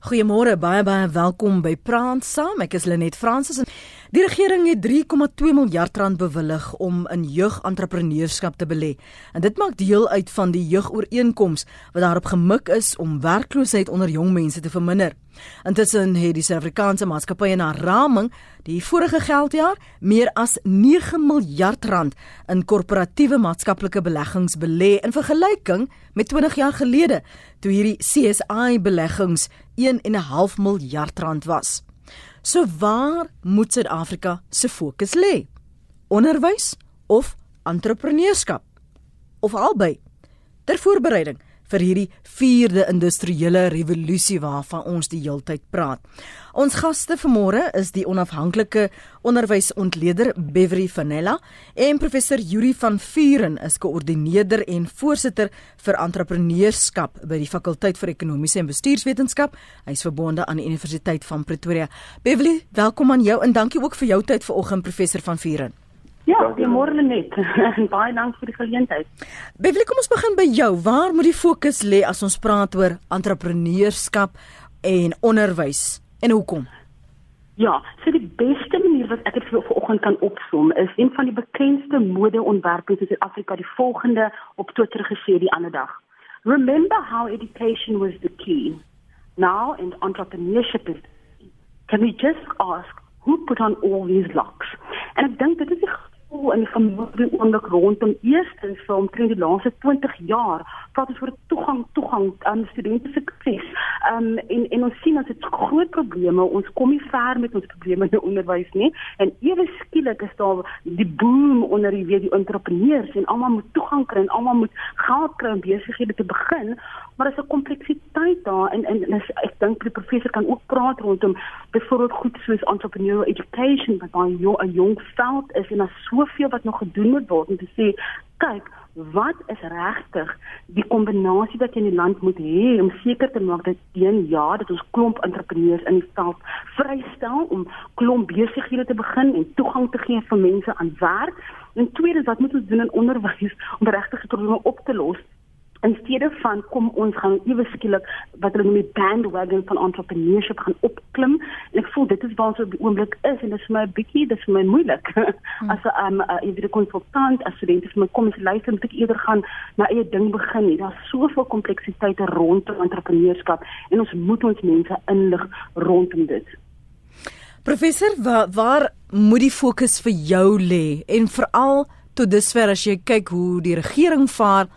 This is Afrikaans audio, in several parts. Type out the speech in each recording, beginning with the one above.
Goeiemôre, baie baie welkom by Praat Saam. Ek is Lenet Fransis. Die regering het 3,2 miljard rand bewillig om in jeugentrepreneurs,skap te belê. En dit maak deel uit van die jeugooreenkoms wat daarop gemik is om werkloosheid onder jong mense te verminder. Intussen het die Suid-Afrikaanse maatskappye na raming die vorige geldjaar meer as 9 miljard rand in korporatiewe maatskaplike beleggings belê in vergelyking met 20 jaar gelede toe hierdie CSI beleggings 1.5 miljard rand was. So waar moet Suid-Afrika se fokus lê? Onderwys of entrepreneurskap? Of albei? Ter voorbereiding vir hierdie vierde industriële revolusie waarvan ons die heeltyd praat. Ons gaste vanmôre is die onafhanklike onderwysontleder Beverly Vanella en professor Yuri van Vuren is koördineerder en voorsitter vir entrepreneurskap by die fakulteit vir ekonomiese en bestuurswetenskap. Hy's verbonde aan die Universiteit van Pretoria. Beverly, welkom aan jou en dankie ook vir jou tyd vanoggend professor van Vuren. Ja, goeiemôre net. Baie dankie vir die geleentheid. Beverly, kom ons begin by jou. Waar moet die fokus lê as ons praat oor entrepreneurskap en onderwys en hoekom? Ja, so die beste manier wat ek dit vir vanoggend kan opsom is een van die bekendste modeontwerpers in Suid-Afrika die volgende op Twitter gesê die ander dag. Remember how education was the key. Now in entrepreneurship is can we just ask who put on all these locks? En ek dink dit is die gevoel in die familie oomblik rondom eerstens vir omtrent die laaste 20 jaar praat ons oor toegang toegang aan studente sukses. Ehm um, en en ons sien as dit groot probleme, ons kom nie ver met ons probleme in onderwys nie en ewe skielik is daar die boom onder die weer die entrepreneurs en almal moet toegang kry en almal moet geld kry om besighede te begin, maar is 'n kompleksiteit daar en en, en is, ek dink die professor kan ook praat rondom byvoorbeeld goed soos entrepreneurial education wat baie 'n jong veld is en daar soveel wat nog gedoen moet word om te sê kyk wat is regtig die kombinasie wat jy in die land moet hê om seker te maak dat een jaar dat ons klomp entrepreneurs in die veld vrystel om klomp besighede te begin en toegang te gee vir mense aan werk? En tweedens wat moet ons doen in onderwys om regtig probleme op te los in steede van kom ons gaan ewe skielik wat hulle noem die bandwagon van entrepreneurship gaan opklim. En ek voel dit is waar ons op die oomblik is en dit is vir my 'n bietjie dis vir my moeilik. Hmm. as 'n um, uh, konsultant as student vir my kom as luister moet ek eerder gaan na eie ding begin nie. Daar's soveel kompleksiteite rondom entrepreneurskap en ons moet ons mense inlig rondom dit. Professor waar, waar moet die fokus vir jou lê? En veral tot dusver as jy kyk hoe die regering vaar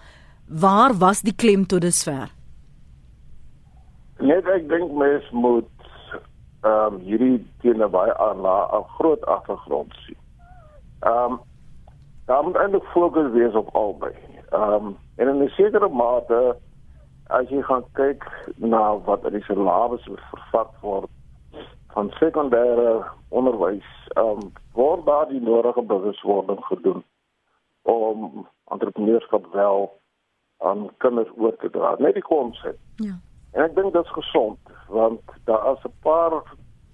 Waar was die klem tot dusver? Net ek dink mens moet ehm um, hierdie teen 'n baie aan 'n groot agtergrond sien. Ehm um, daar moet eintlik fokus wees op albei. Ehm um, en in 'n sekere mate as jy gaan kyk na wat in die syllabus vervat word van sekondêre onderwys, ehm um, word daar die nodige bewuswording gedoen om entrepreneurskap wel aan kinders oor te dra, net die konsep. Ja. En ek dink dit is gesond want daar is 'n paar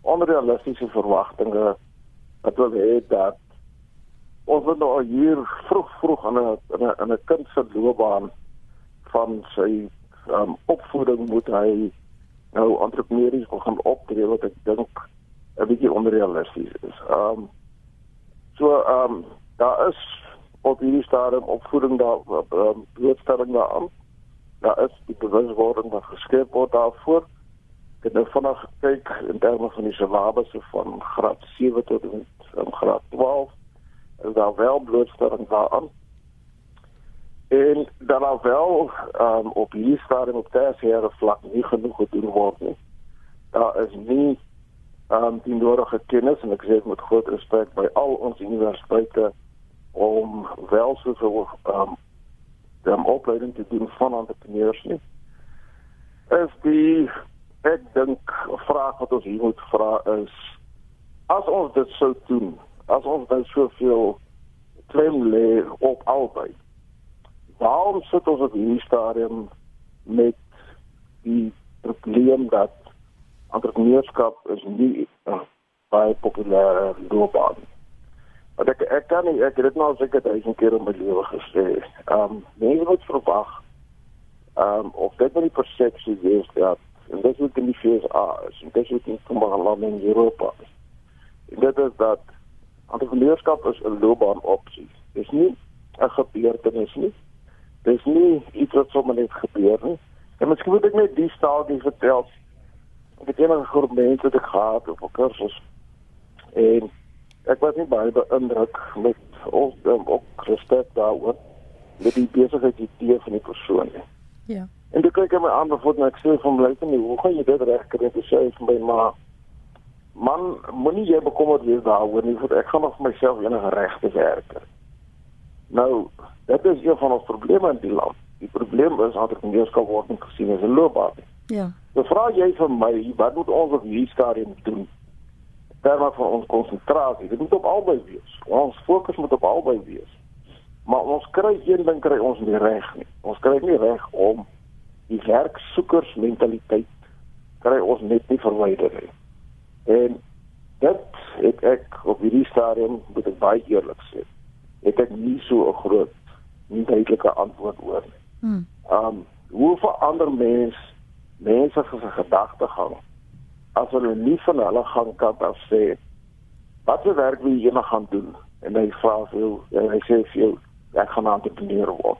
onrealistiese verwagtinge wat wil hê dat ons moet nou hier vroeg vroeg aan 'n in 'n kind se loopbaan van sy um, opvoeding moet hy nou entrepreneurs begin optree wat ek dink 'n bietjie onrealisties is. Ehm um, so ehm um, daar is op hierdie stadium opvoeding daar um, blootstelling daaraan. Daar is die bewuswording wat geskep word daarvoor. Ek het nou vanaand gekyk in terme van die syllabus van graad 7 tot en met um, graad 12. En daar wel blootstelling daaraan. En dan al wel um, op hierdie stadium op tersiêre vlak nie genoeg gedoen word nie. Daar is nie um, die nodige kennis en ek sê dit met groot respek by al ons universiteite om wel soveel um dan opleiding te doen van entrepreneurs nie. Is die ek dink 'n vraag wat ons hier moet vra is as ons dit sou doen, as ons dan soveel klem lê op albei. Waarom sit ons op hierdie stadium met die probleem dat entrepreneurskap is nie uh, baie populêr loopbaan nie? Want ek ek kan nie ek het dit nou seker duisend keer in my lewe gesê. Ehm um, mense moet verwag ehm um, of dit nie persepsie is dat En dit is in die VSA, en dit is in sommige lande in Europa. En dit is dat entrepreneurskap is 'n loopbaanopsie. Dit is nie 'n gebeurtenis nie. Dit is nie iets wat sommer net gebeur nie. En miskien moet ek net die storie vertel. Ek het eendag 'n groep mense te gehad op 'n kursus. En ek was nie baie beïndruk met ons um, ook respek daaroor met die besigheidsidee van die persoon nie. Ja. En toe kyk ek my aan voor ek sê van bly nie, hoe gaan jy dit regkry? Ek sê vir my ma, man, moenie jy bekommerd wees daaroor nie, want ek gaan nog vir myself enige regte werk. Nou, dit is een van ons probleme in die land. Die probleem is dat ek nie skop word gesien as 'n loopbaan. Ja. Nou vra jy vir my, wat moet ons op hierdie stadium doen? Terwyl van ons konsentrasie, dit moet op albei wees. Ons fokus moet op albei wees. Maar ons kry een ding kry ons nie reg nie. Ons kry nie reg om die werksoekers mentaliteit kry ons net nie verwyder nie. En dit het ek op hierdie stadium moet ek baie eerlik sê. Het ek nie so 'n groot nie duidelike antwoord oor nie. Hmm. Um hoe verander mens mense se gedagtegang as hulle nie van hulle gaan kan af sê wat se werk wil jy nou gaan doen en hy vra vir jou en hy sê vir jou ek gaan 'n entrepreneur word.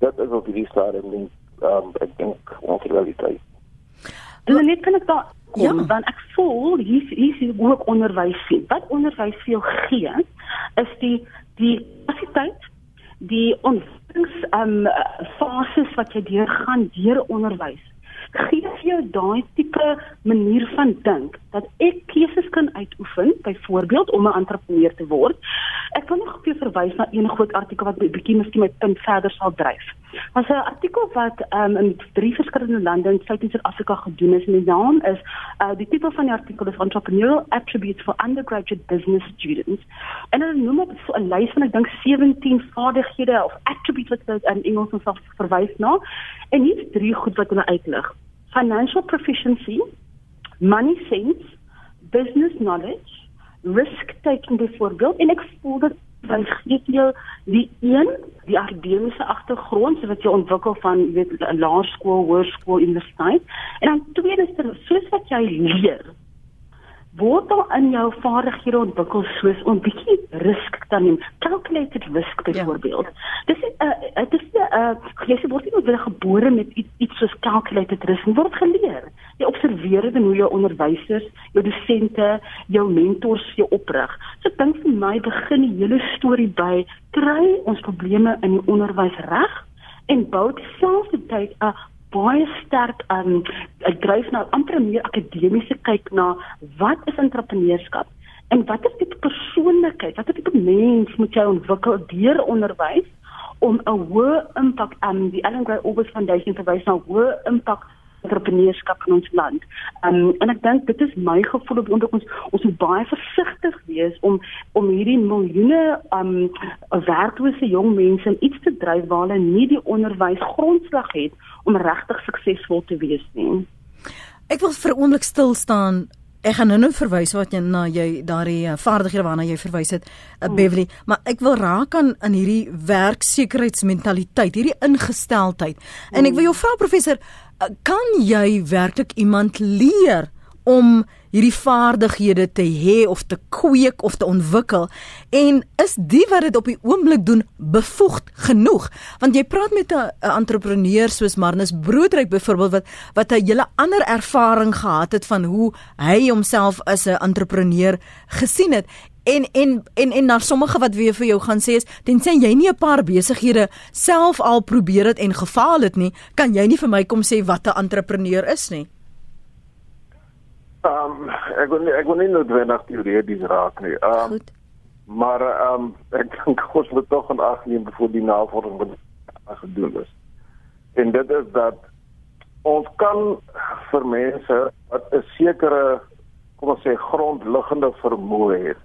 Dit is op hierdie stadium nie um, ek dink ons realiteit. En net kan ek daar kom Ja. want ek voel hier hier is ook onderwys sien. Wat onderwys vir jou gee is die die kapasiteit, die ontwikkelings um fases wat jy deurgaan deur onderwys. Gee vir jou daai tipe manier van dink dat ek keuses kan uitoefen, byvoorbeeld om 'n entrepreneur te word. Ek kan nog op jou verwys na een groot artikel wat bietjie miskien my punt verder sal dryf. Was 'n artikel wat um, in drie verskillende lande in Suid-Afrika gedoen is en die naam is uh, die titel van die artikel is Entrepreneurial Attributes for Undergraduate Business Students. En hulle noem op so 'n lys van ek dink 17 vaardighede of attributes wat hulle in Engels sal verwys na. En hier's drie goed wat hulle uitlig. Financial proficiency, money sense, business knowledge, risk taking byvoorbeeld en ek voel dat hy gee jou die een die akademiese agtergrond wat jy ontwikkel van jy weet laerskool, hoërskool, universiteit. En dan tweede is er, soos wat jy leer word daar in jou vaardighede ontwikkel soos om bietjie risk te neem. Calculated risk byvoorbeeld. Ja. Dis 'n uh, dis 'n uh, jy word nie noodwendig gebore met iets, iets soos calculated risk, word geleer. Jy observeer dit in hoe jou onderwysers, jou dosente, jou mentors jou oprig. So dink vir my begin die hele storie by kry ons probleme in die onderwys reg en bou terselfdertyd 'n baie sterk um 'n dryf na amper meer akademiese kyk na wat is entrepreneurskap en wat is die persoonlikheid, wat tipe mens moet jy ontwikkel deur onderwys om 'n hoë impak aan um, die Ellen Gray Orbis Foundation verwys na hoë impak entrepreneurskap in ons land. Um en ek dink dit is my gevoel op onder ons ons moet baie versigtig wees om om hierdie miljoene um werklose jong mense in iets te dryf waar hulle nie die onderwys grondslag het om regtig suksesvol te wees nie. Ek wil vir 'n oomblik stil staan. Ek gaan nou-nou verwys wat jy na jy daardie uh, vaardighede waarna jy verwys het, uh, Beverly, maar ek wil raak aan aan hierdie werksekerheidsmentaliteit, hierdie ingesteldheid. En ek wil jou vra professor, kan jy werklik iemand leer om hierdie vaardighede te hê of te kweek of te ontwikkel? En is die wat dit op die oomblik doen bevoegd genoeg? Want jy praat met 'n entrepreneur soos Marnus Broodryk byvoorbeeld wat wat 'n hele ander ervaring gehad het van hoe hy homself as 'n entrepreneur gesien het en en en en na sommige wat weer vir jou gaan sê is tensy jy nie 'n paar besighede self al probeer het en gefaal het nie kan jy nie vir my kom sê wat 'n entrepreneur is nie Ehm um, ek wil nie, ek wil nie noodwendig teoreties raak nie. Ehm um, maar ehm um, ek dink ons moet tog aan ag neem voor die navorsing wat gedoen is. En dit is dat ons kan vir mense wat 'n sekere kom ons sê grondliggende vermoë het.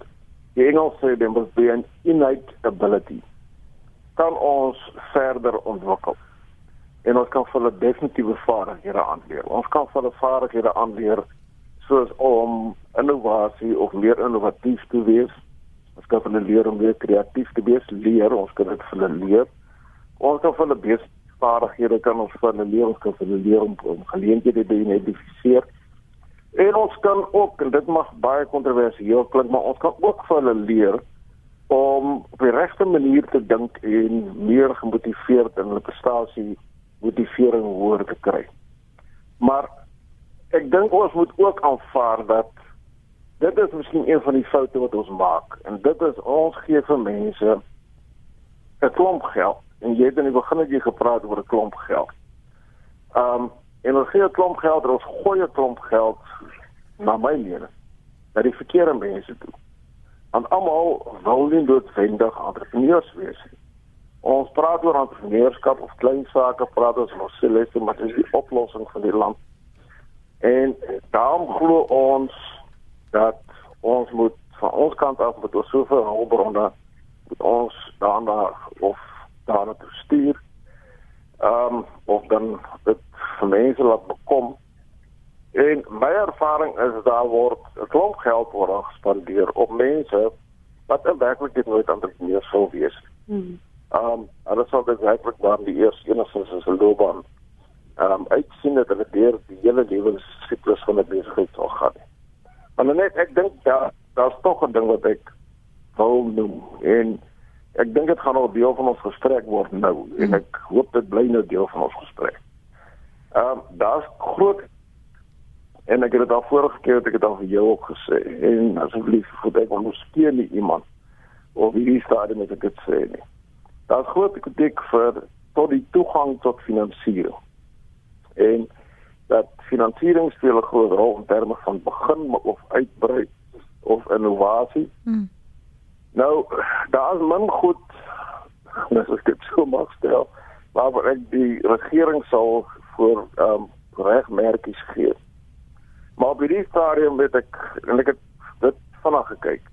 Die Engels sê dit moet be an innate ability. Kan ons verder ontwikkel. En ons kan vir hulle definitiewe vaardighede aanleer. Ons kan vir hulle vaardighede aanleer soos om innovasie of meer innovatief te wees. Ons kan hulle leer om meer kreatief te wees, leer, ons kan dit vir hulle leer. Ons kan hulle vaardighede kan ons van 'n lewenskap vir 'n leer om, om geleenthede te identifiseer. En ons kan ook en dit mag baie kontroversieel klink, maar ons kan ook vir hulle leer om op die regte manier te dink en meer gemotiveerd in hulle prestasie motivering hoër te kry. Maar ek dink ons moet ook aanvaar dat dit is miskien een van die foute wat ons maak en dit is ons gee vir mense 'n klomp geld en jy het in die begin net jy gepraat oor 'n klomp geld. Um en ons gee 'n klomp geld, ons gooi 'n klomp geld na my lede. Dat die verkeerde mense toe. Want almal wil nie noodwendig entrepreneurs wees nie. Ons praat oor entrepreneurskap of klein sake, praat ons oor selfs maar dit is die oplossing vir die land. En daarom glo ons dat ons moet van ons kant af met soveel hulpbronne moet ons daarna of daarna te stuur. Ehm um, of dan dit vir mense laat bekom. En my ervaring is daar word 'n klomp geld word gespandeer op mense wat in werklikheid nooit entrepreneurs sou wees nie. Hmm. Ehm um, hulle sal dit werklik waar die eerste enigstens is 'n loopbaan. Ehm um, uitsien dat hulle deur die hele lewensiklus van 'n besigheid sal gaan. Maar net ek dink daar daar's tog 'n ding wat ek wil noem en ek dink dit gaan nog deel van ons gesprek word nou en hmm. ek hoop dit bly nou deel van ons gesprek. Ehm um, daar's groot en ek het dit al vorige keer het ek dit al vir jou ook gesê en asseblief vir ek ondersteun nie iemand of wie staat met dit sê nie daar's groot kritiek vir tot die toegang tot finansiering. En dat finansiering speel 'n groot rol in terme van begin of uitbrei of innovasie. Hmm. Nou, daar's min goed as ek dit so mag stel, maar ek die regering sal voor ehm um, regmerkies gee. Maar op hierdie stadium weet ek en ek het dit vanaand gekyk.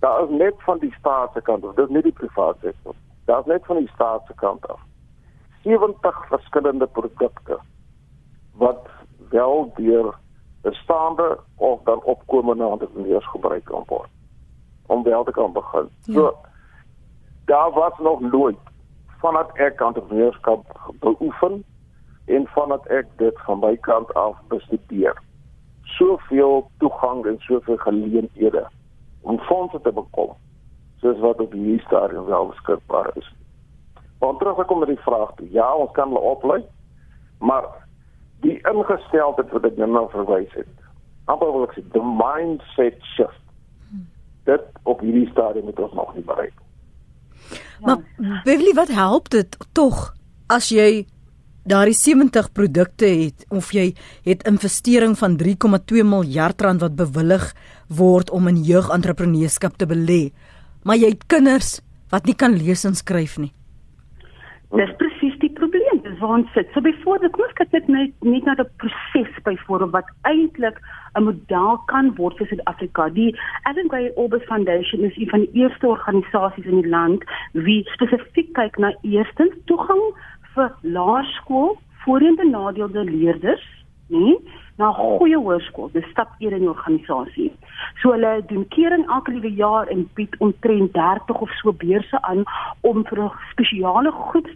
Daar is net van die staat se kant, dit is nie die private sektor daar's net van die staat se kant af 70 verskillende produkte wat wel deur bestaande of dan opkomende entrepreneurs gebruik kan word om wel te kan begin. Ja. So daar was nog nooit vanat ek entrepreneurskap beoefen en vanat ek dit van my kant af bestudeer. Soveel toegang en soveel geleenthede om fondse te bekom soos wat op hierdie stadium wel beskikbaar is. Want terug ek kom met die vraag toe. Ja, ons kan hulle oplei, maar die ingesteldheid wat ek nou verwys het. Amper wil ek sê the mindset shift. Dit op hierdie stadium het ons nog nie bereik. Maar Beverly, wat help dit tog as jy daardie 70 produkte het of jy het investering van 3,2 miljard rand wat bewillig word om in jeugentrepreneuskap te belê? maar jy het kinders wat nie kan lees en skryf nie. Dis presies die probleem. Dis waar ons sit. So byvoorbeeld, kom ons kyk net net net na die proses byvoorbeeld wat eintlik 'n model kan word vir Suid-Afrika. Die Ellen Gray Orbis Foundation is een van die eerste organisasies in die land wie spesifiek kyk na eerstens toegang vir laerskool voorheen benadeelde leerders, nie? Na 'n goeie hoërskool. Dis stap 1 in die organisasie. So hulle doen kering elke liewe jaar en bied omtrent 30 of so beurse aan om vir 'n spesiale groep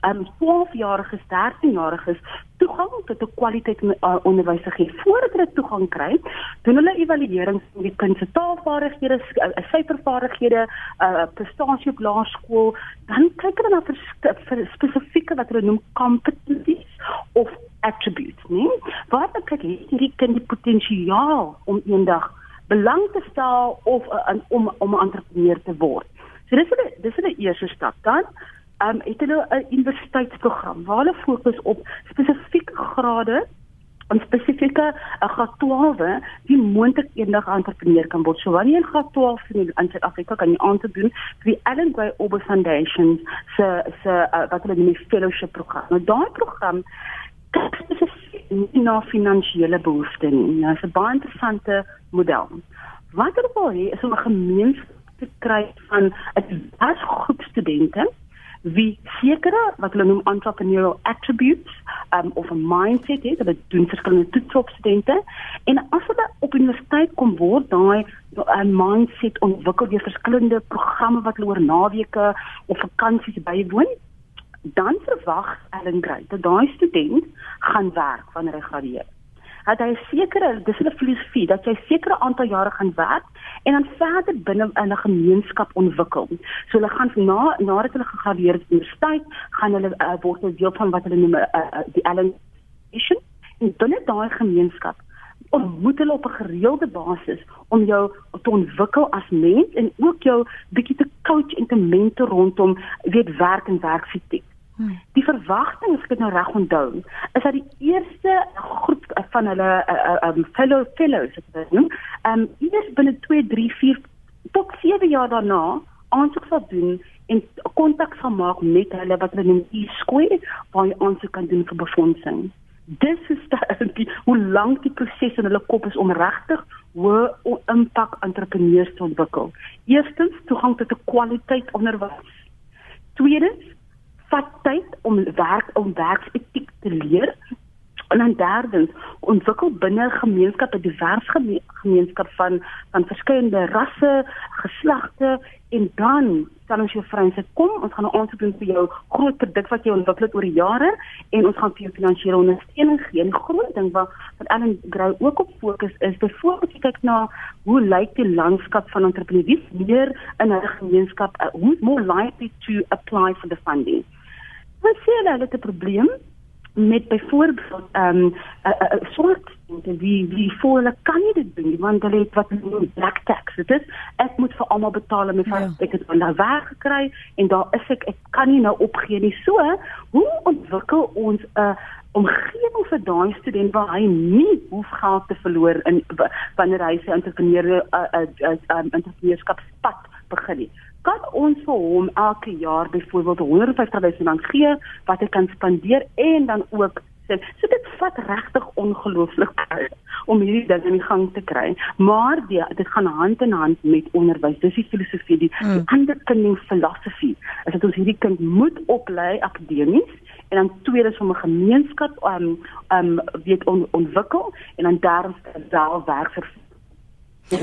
um 12-jariges, 13-jariges toegang tot 'n kwaliteit uh, onderwys te gee. Voordat hulle toegang kry, doen hulle evaluerings van die kind se taalvaardighede, uh, syfervaardighede, uh, prestasie op laerskool, dan kyk hulle na vir spesifieke wat hulle noem competencies of attributes, nee. Wat ek kyk hierdie kind die potensiaal om eendag belang te stel of uh, om om 'n entrepreneur te word. So dis hulle dis hulle eerste stap. Dan um, het hulle 'n universiteitsprogram waar hulle fokus op spesifieke grade en spesifieke uh, graad 12 wie moontlik eendag entrepreneur kan word. So wanneer jy in graad 12 in, in Suid-Afrika kan jy aansoek doen vir die Allen Gray Ober Foundation se se uh, wat hulle noem die fellowship program. Nou daai program kyk spesifiek na finansiële behoeftes nie. Nou, is 'n baie interessante model. Wat hulle wil hê is om 'n gemeenskap te kry van 'n groep studente wie sekere wat hulle noem entrepreneurial attributes um, of 'n mindset het, hulle doen verskillende toetse op studente en as hulle op universiteit kom word daai 'n mindset ontwikkel deur verskillende programme wat hulle oor naweke of vakansies bywoon dan verwag Ellen Gray dat daai student gaan werk wanneer hy gradueer. Dat hy sekere dis 'n filosofie dat jy sekere aantal jare gaan werk en dan verder binne in 'n gemeenskap ontwikkel. So hulle gaan na nadat hulle gegradueer het universiteit, gaan hulle uh, word 'n deel van wat hulle noem uh, uh, die Ellen Mission en binne daai gemeenskap ontmoet hulle op 'n gereelde basis om jou te ontwikkel as mens en ook jou bietjie te coach en te mentor rondom weet werk en werksetiek. Hmm. Die verwagting, as ek dit nou reg onthou, is dat die eerste groep van hulle uh, um, fellow fellows, as dit noem, um, eers binne 2, 3, 4 tot 7 jaar daarna aansoek sal doen en kontak sal maak met hulle wat hulle noem e-square waar jy aansoek kan doen vir befondsing dis is die hoe lank die proses in hulle kop is om regtig hoë impak entrepreneurs te ontwikkel. Eerstens toegang tot 'n kwaliteit onderwys. Tweedens vat tyd om werk om werksetiek te leer. En dan derdens ontwikkel binne gemeenskappe 'n divers gemeenskap van van verskillende rasse, geslagte en dan kan ons jou vriende sê kom ons gaan 'n aansoek doen vir jou groot produk wat jy ontwikkel het oor die jare en ons gaan vir jou finansiële ondersteuning gee. En die groot ding wat wat Ellen Grow ook op fokus is byvoorbeeld kyk na hoe lyk die landskap van entrepreneurs meer in 'n gemeenskap uh, who's more likely to apply for the funding. Wat sê hulle? Het 'n probleem met byvoorbeeld ehm um, 'n swart studente wie wie voor hulle kan nie dit doen want hulle het wat noem black tax. Dit is ek moet vir almal betaal en my ja. ek het nou werk gekry en daar is ek ek kan nie nou opgee nie. So hoe ontwikkel ons 'n uh, omgewing vir daai student waar hy nie hoef geld te verloor in wanneer hy sy entrepreneur 'n uh, uh, uh, um, entrepreneurskapspad begin nie kan ons vir hom elke jaar byvoorbeeld 150 000 rand gee wat hy kan spandeer en dan ook sê so dit vat regtig ongelooflik baie om hierdie ding in die gang te kry. Maar die, dit gaan hand in hand met onderwys. Dis die filosofie. Die, hmm. die underpinning filosofie is dat ons hierdie kind moet oplei akademies en dan tweedens om 'n gemeenskap um um weet on, ontwikkel en dan derdens daar werk vir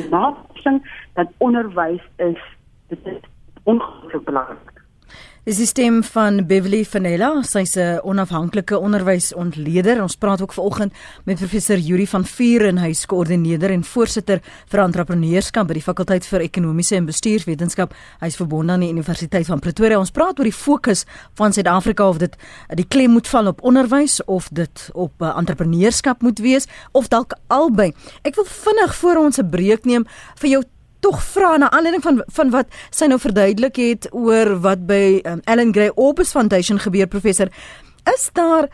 navorsing dat onderwys is dit is ongelooflik belangrik. Dis die stem van Beverly Vanella, sy's 'n onafhanklike onderwysontleder. Ons praat ook vanoggend met professor Yuri van Vuren, hy's koördineerder en voorsitter vir entrepreneurskap by die fakulteit vir ekonomiese en bestuurswetenskap. Hy's verbonde aan die Universiteit van Pretoria. Ons praat oor die fokus van Suid-Afrika of dit die klem moet val op onderwys of dit op uh, entrepreneurskap moet wees of dalk albei. Ek wil vinnig voor ons 'n breek neem vir jou tog vra na aanleiding van van wat sy nou verduidelik het oor wat by um, Ellen Gray Opus Foundation gebeur professor. Is daar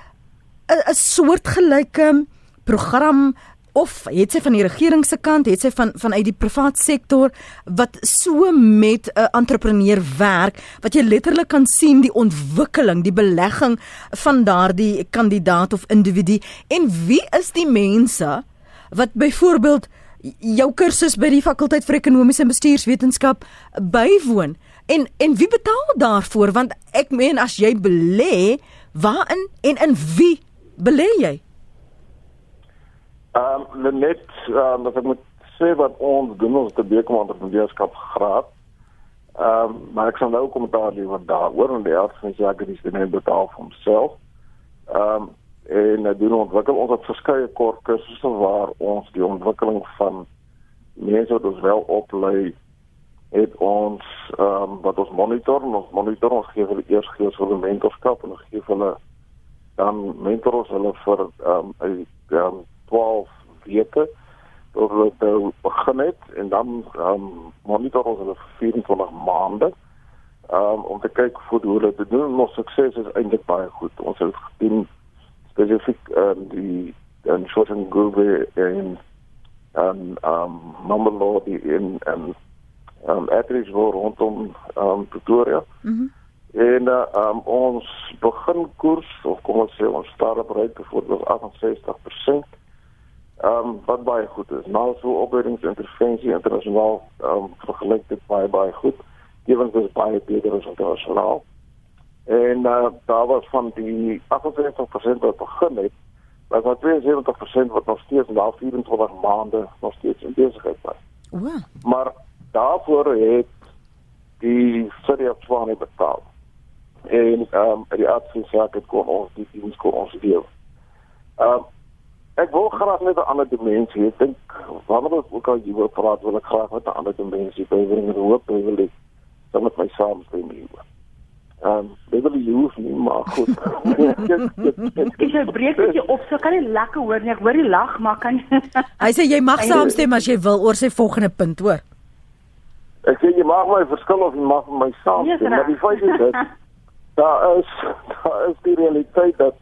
'n soortgelyke program of het sy van die regering se kant het sy van vanuit die privaat sektor wat so met 'n uh, entrepreneur werk wat jy letterlik kan sien die ontwikkeling die belegging van daardie kandidaat of individu? En wie is die mense wat byvoorbeeld jou kursus by die fakulteit vir ekonomiese en bestuurswetenskap bywoon. En en wie betaal daarvoor want ek meen as jy belê, waarin en in wie belê jy? Ehm um, net ehm um, ek moet sê wat ons doen ons te bekom ondernemerskap graad. Ehm um, maar ek sal nou kommentaar lewer daaroor en die helfte van die jare is dit net betaal vir homself. Ehm um, en uh, doen ontwikkel ons het verskeie kort kursusse waar ons die ontwikkeling van mense wat ons wel oplei het ons ehm um, wat ons monitor ons monitor ons gee hulle eers gee hulle mentorskap en ons gee hulle dan mentor ons hulle vir ehm um, um, 12 weke tot hulle nou begin het en dan ehm um, monitor ons hulle vir 24 maande um, om te kyk hoe hulle dit doen ons sukses is eintlik baie goed. Ons het gedoen spesifiek um, die en Shorten Groove en en um Mamelodi in en um Edridge waar rondom um Pretoria. Mhm. Mm en uh, um ons begin koers of kom ons sê ons start-up rate byvoorbeeld 68%. Um wat baie goed is. Nou so opleidingsintervensie internasionaal um vergelyk dit baie baie goed. Gewens is baie beter as internasionaal. En uh, daar was van die 58% wat begin het, was maar 72% wat nog steeds na 24 maande nog steeds in besigheid was. Wow. Maar daarvoor het die of Tshwane betaal. en ehm um, die aardse saak het kon ons die diens kon ons deel. Ehm um, ek wil graag net 'n ander dimensie. Ek dink wanneer ons ook al hieroor praat, wil ek graag met 'n ander dimensie bybring en hoop hy wil dit dan met my saamstem hieroor. Ehm um, dit wil jy hoef nie maar goed. ek sê breek dit op, so kan jy lekker hoor nie. Ek hoor jy lag, maar kan Hy sê jy mag saamstem as jy wil oor sy volgende punt, hoor. Ek sê jy mag my verskil of jy mag my saamstem, yes, maar die feit is dit daar is daar is die realiteit dat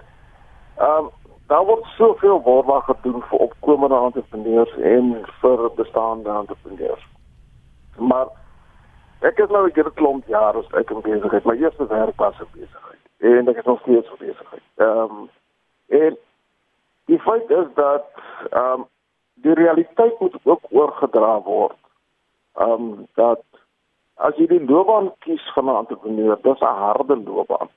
ehm um, daar word soveel waarwag gedoen vir opkomende entrepreneurs en vir bestaande entrepreneurs. Maar ek het nou 'n klomp jare as ek in besigheid, my eerste werk was in besigheid en ek is nog steeds besigheid. Ehm um, en die feit is dat ehm um, die realiteit moet ook oorgedra word. Ehm um, dat as jy die loopbaan kies van 'n entrepreneur, dis 'n harde loopbaan.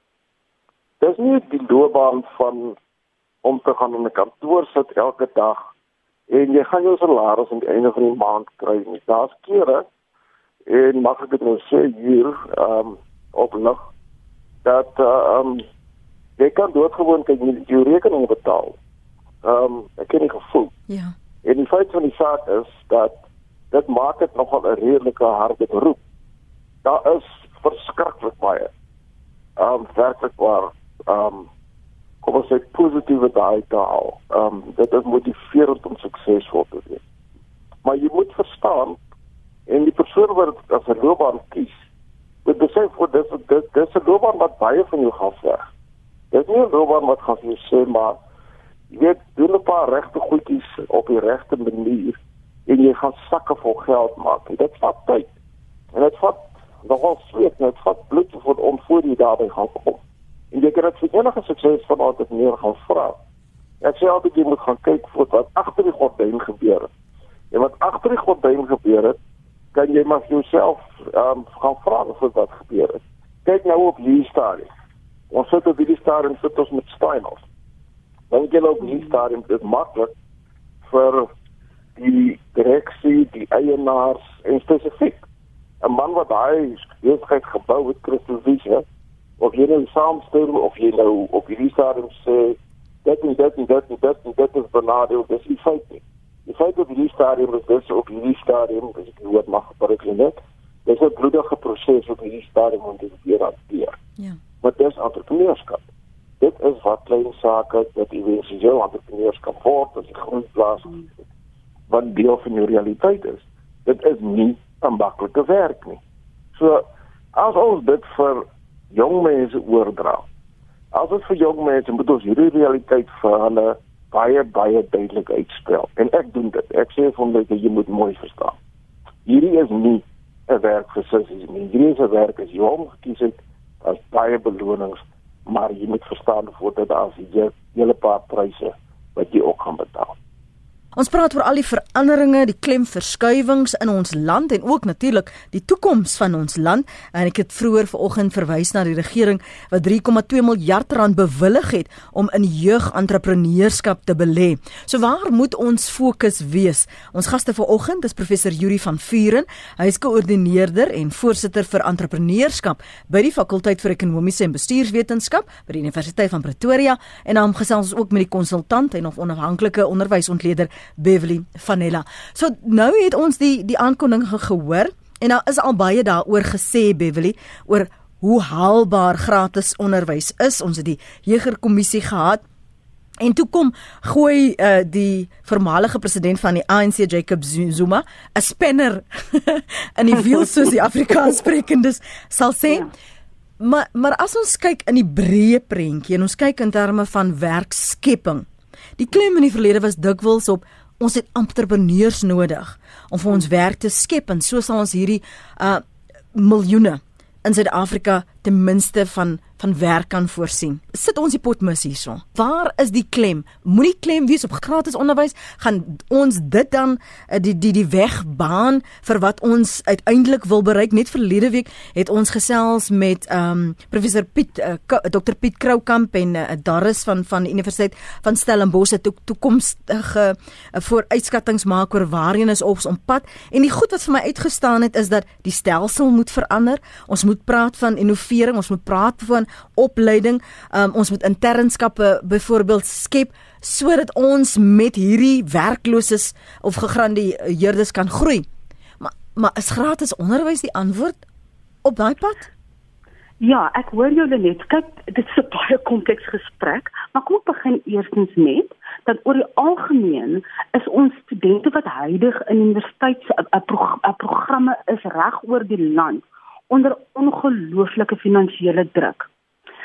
Dis nie die loopbaan van om te gaan in 'n kantoor sit elke dag en jy gaan jou salaris aan die einde van die maand kry. Daar's kere en mag ek dit nou sê hier ehm um, op nog dat ehm um, jy kan doodgewoon kyk jy jou rekening betaal. Ehm um, ek ken die gevoel. Ja. En die feit van die saak is dat dit maak dit nogal 'n redelike harde beroep daar is verskriklik baie ehm um, werklik waar ehm um, kom ons sê positiewe daai taal. Ehm um, dit is motiverend om suksesvol te wees. Maar jy moet verstaan en die persoon wat as 'n loopbaan kies, moet besef voor dis dis dis 'n loopbaan wat baie van jou gaan verg. Dis nie 'n loopbaan wat gaan vir jou sê maar jy weet doen 'n paar regte goedjies op die regte manier en jy gaan sakke vol geld maak. Dit vat tyd. En dit vat nogal sweet net vat bloed voor om voor jy daarby gaan kom. En jy kan dit vir enige sukses van altyd meer gaan vra. Ek sê altyd jy moet gaan kyk wat agter die gordyn gebeur het. En wat agter die gordyn gebeur het, kan jy maar jouself ehm um, gaan vra vir wat gebeur het. Kyk nou op hierdie stadium. Ons sit op hierdie stadium sit ons met Steinhoff. Dan jy loop hierdie stadium dit maklik vir die direksie, die eienaars en spesifiek 'n man wat daai besigheid gebou het, Christus Wiese, of jy nou saamstel of jy nou op hierdie stadium sê dit en dit en dit en dit en dit is benadeel, dis nie feit nie. Die feit op hierdie stadium is dis op hierdie stadium, as ek woord mag gebruik net, dis 'n bloedige proses op hierdie stadium om dit weer aan te leer. Ja. Maar dis entrepreneurskap. Dit is wat klein sake dat jy weer so entrepreneurskap word as 'n grondplaas wat deel van jou realiteit is. Dit is nie 'n maklike werk nie. So as ons dit vir jong mense oordra. As ons vir jong mense moet ons hierdie realiteit vir hulle baie baie duidelik uitspel. En ek doen dit. Ek sê vir hulle dat jy moet mooi verstaan. Hierdie is nie 'n werk vir sissies nie. Hierdie is 'n werk as jy hom gekies het as baie belonings, maar jy moet verstaan voordat daar as jy 'n hele paar pryse wat jy ook gaan betaal. Ons praat oor al die veranderinge, die klemverskuiwings in ons land en ook natuurlik die toekoms van ons land. En ek het vroeër vanoggend verwys na die regering wat 3,2 miljard rand bewillig het om in jeugentrepreneurs te belê. So waar moet ons fokus wees? Ons gaste vanoggend is professor Yuri van Vuren. Hy is koördineerder en voorsitter vir entrepreneurskap by die fakulteit vir ekonomiese en bestuurswetenskap by die Universiteit van Pretoria en hom gesels ons ook met die konsultant en of onafhanklike onderwysontleder Beverly Vanella. So nou het ons die die aankondiging gehoor en daar is al baie daaroor gesê Beverly oor hoe haalbaar gratis onderwys is. Ons het die Jegerkommissie gehad. En toe kom gooi uh, die voormalige president van die ANC Jacob Zuma 'n spanner in die wiel soos die Afrikaanssprekendes sal sê. Ja. Maar maar as ons kyk in die breë prentjie en ons kyk in terme van werkskepping. Die klem in die verlede was dikwels op ons het entrepreneurs nodig om vir ons werk te skep. En so sal ons hierdie uh miljoene in Suid-Afrika ten minste van van werk kan voorsien. Sit ons die potmis hierso. Waar is die klem? Moenie klem wees op gratis onderwys. Gaan ons dit dan eh, die die die weg baan vir wat ons uiteindelik wil bereik? Net verlede week het ons gesels met ehm um, professor Piet uh, Dr Piet Kroukamp en uh, Daris van van die Universiteit van Stellenbosch toe toekomstige uh, vooruitskattinge maak oor waarheen is ons op pad. En die goed wat vir my uitgestaan het is dat die stelsel moet verander. Ons moet praat van innovasie innovering, ons moet praat van opleiding, um, ons moet internskappe byvoorbeeld skep sodat ons met hierdie werklooses of gegrandeerdes kan groei. Maar maar is gratis onderwys die antwoord op daai pad? Ja, ek hoor jou net. Kyk, dit is 'n baie komplekse gesprek, maar kom ek begin eerstens net dat oor die algemeen is ons studente wat huidig in universiteits programme is reg oor die land onder ongelooflike finansiële druk.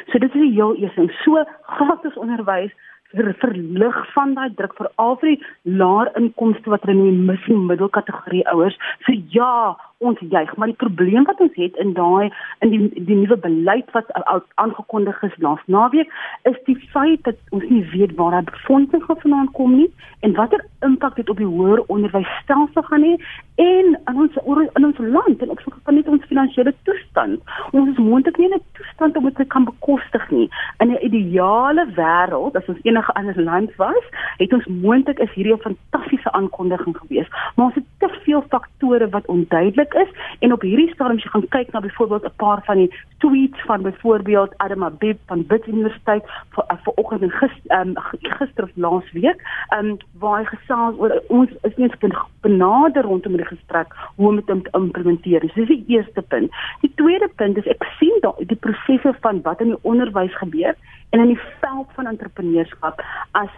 So dit is die heel eerste. So gratis onderwys ver, verlig van daai druk vir al die laer inkomste wat in die middelkategorie ouers. So ja, ons juig, maar die probleem wat ons het in daai in die die nuwe beleid wat aangekondig is laas naweek is die feit dat ons nie weet waar daai befondsing vandaan kom nie en watter impak dit op die hoër onderwysstelsel gaan hê en in ons in ons land en opsig van net ons finansiële toestand. Ons is moontlik nie in 'n toestand om dit te kan bekostig nie. In 'n ideale wêreld, as ons enige ander land was, het ons moontlik is hierdie 'n fantastiese aankondiging gewees. Maar ons het te veel faktore wat onduidelik moontlik is en op hierdie stadium as jy gaan kyk na byvoorbeeld 'n paar van die tweets van byvoorbeeld Adam Abib van Bit Universiteit vir uh, vanoggend en gister um, gister of laas week um, waar hy gesels oor ons is nie eens benader rondom die gesprek hoe om dit te implementeer. Dis die eerste punt. Die tweede punt is ek sien dat die prosesse van wat in die onderwys gebeur en in die veld van entrepreneurskap as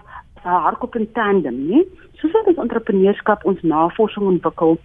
hardkop en tandem, nie? Soos ons entrepreneurskap ons navorsing ontwikkel